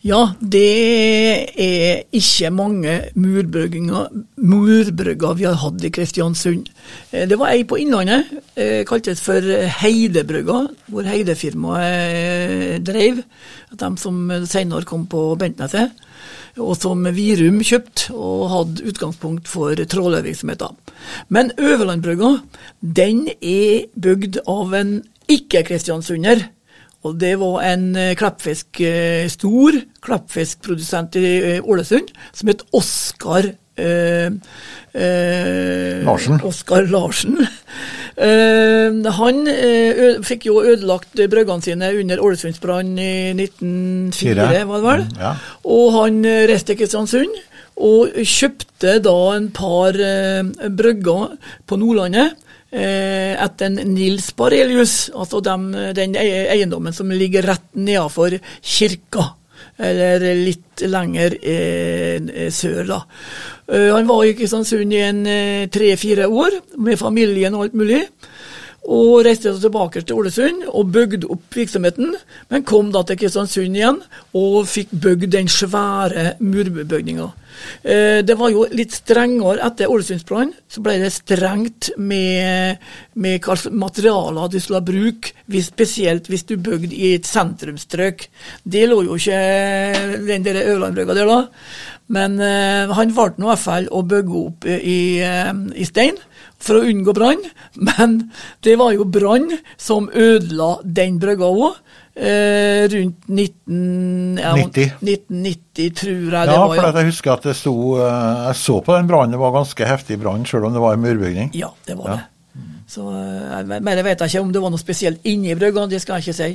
Ja, det er ikke mange murbrygger vi har hatt i Kristiansund. Eh, det var ei på Innlandet, eh, kaltes for Heidebrygga, hvor Heidefirmaet eh, drev. De som senere kom på Bentneset. Og som Virum kjøpte og hadde utgangspunkt for trålervirksomheten. Men Øverlandbrygga, den er bygd av en ikke-kristiansunder. Og det var en eh, klappfisk, eh, stor klappfiskprodusent i eh, Ålesund som het Oskar Larsen. Oskar Larsen. [LAUGHS] Eh, han fikk jo ødelagt bryggene sine under Ålesundsbrannen i 1904, var det vel? Ja. Og han reiste til Kristiansund. Og kjøpte da en par brygger på Nordlandet Eh, etter Nils Barelius, altså dem, den eiendommen som ligger rett nedenfor kirka. Eller litt lenger eh, sør, da. Uh, han var i Kristiansund i en eh, tre-fire år, med familien og alt mulig. Og reiste tilbake til Ålesund og bygde opp virksomheten, men kom da til Kristiansund igjen og fikk bygd den svære murbygninga. Eh, det var jo litt strengere etter Ålesundsbrannen. Så ble det strengt med, med materialer du skulle bruke, spesielt hvis du bygde i et sentrumsstrøk. Det lå jo ikke den der Ørlandbrygga der, da. Men uh, han valgte i hvert fall å bygge opp i, uh, i stein for å unngå brann. Men det var jo brann som ødela den brygga òg. Eh, rundt 19, ja, 1990, tror jeg ja, det var. Ja, for jeg husker at det sto eh, Jeg så på den brannen, det var ganske heftig brann, selv om det var en murbygning. Ja, det var ja. det. Så, eh, men jeg vet ikke om det var noe spesielt inni brygga, det skal jeg ikke si.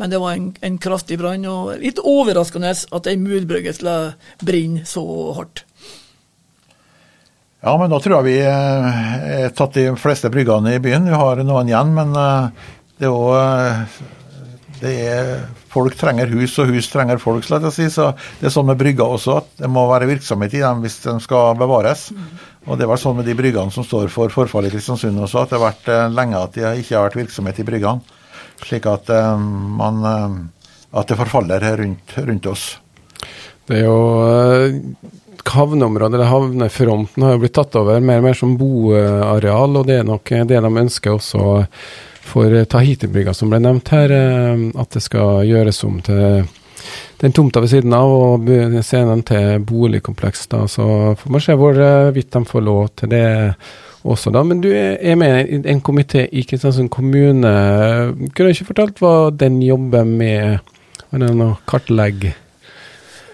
Men det var en, en kraftig brann, og litt overraskende at ei murbrygge skulle brenne så hardt. Ja, men da tror jeg vi har eh, tatt de fleste bryggene i byen. Vi har noen igjen, men det er òg det er, folk trenger hus, og hus trenger folk. Så si. så Det er sånn med brygger også, at det må være virksomhet i dem hvis de skal bevares. Mm. Og Det var sånn med de bryggene som står for forfallet i Kristiansund også, at det har vært eh, lenge at det ikke har vært virksomhet i bryggene. Slik at, eh, man, eh, at det forfaller rundt, rundt oss. Det er jo havneområdet, eller havnefronten, har jo blitt tatt over mer og mer som boareal, og det er nok det de ønsker også for Tahiti-brygga som ble nevnt her, eh, at det skal gjøres om til den tomta ved siden av og scenen til boligkompleks. da, Så får man se hvorvidt de får lov til det også, da. Men du er med i en komité i Kristiansund kommune. Kunne du ikke fortalt hva den jobber med? Er det noe kartlegg?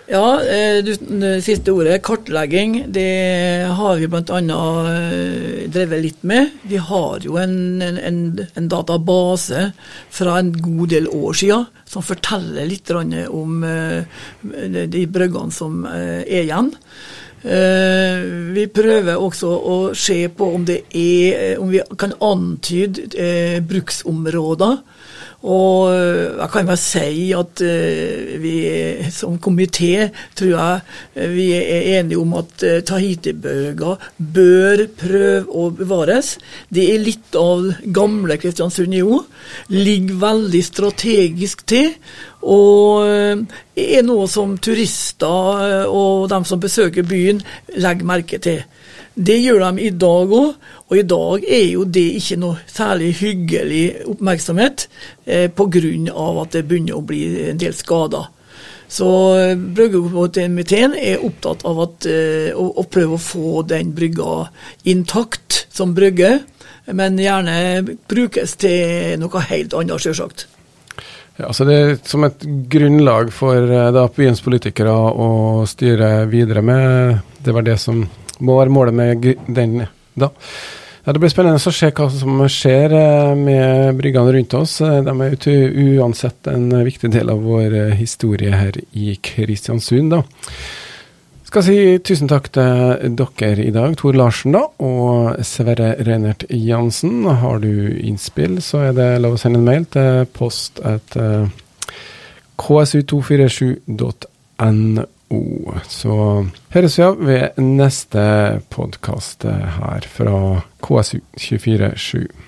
Ja, du, det siste ordet, kartlegging, det har vi bl.a. Eh, drevet litt med. Vi har jo en, en, en, database fra en god del år siden som forteller litt om eh, de bryggene som er igjen. Vi prøver også å se på om, er, om vi kan antyde bruksområder og eh, jeg kan bare si at eh, vi som komité tror jeg eh, vi er enige om at Tahiti-bøga bør prøve å bevares. Det er litt av gamle Kristiansund jo. Ligger veldig strategisk til. Og er noe som turister og de som besøker byen, legger merke til. Det gjør de i dag òg, og i dag er jo det ikke noe særlig hyggelig oppmerksomhet eh, pga. at det begynner å bli en del skader. Så eh, Bryggekomiteen er opptatt av at, eh, å, å, prøve å få den brygga intakt som brygge, men gjerne brukes til noe helt annet, sjølsagt. Ja, så Det er som et grunnlag for eh, da, byens politikere å styre videre med. Det var det som må være målet med den da. Ja, det blir spennende å se hva som skjer eh, med bryggene rundt oss. Eh, de er uansett en viktig del av vår eh, historie her i Kristiansund. da. Skal si tusen takk til dere i dag, Tor Larsen da, og Sverre Reinert Jansen. Har du innspill, så er det lov å sende en mail til post at ksu247.no. Så høres vi av ved neste podkast her fra KSU247.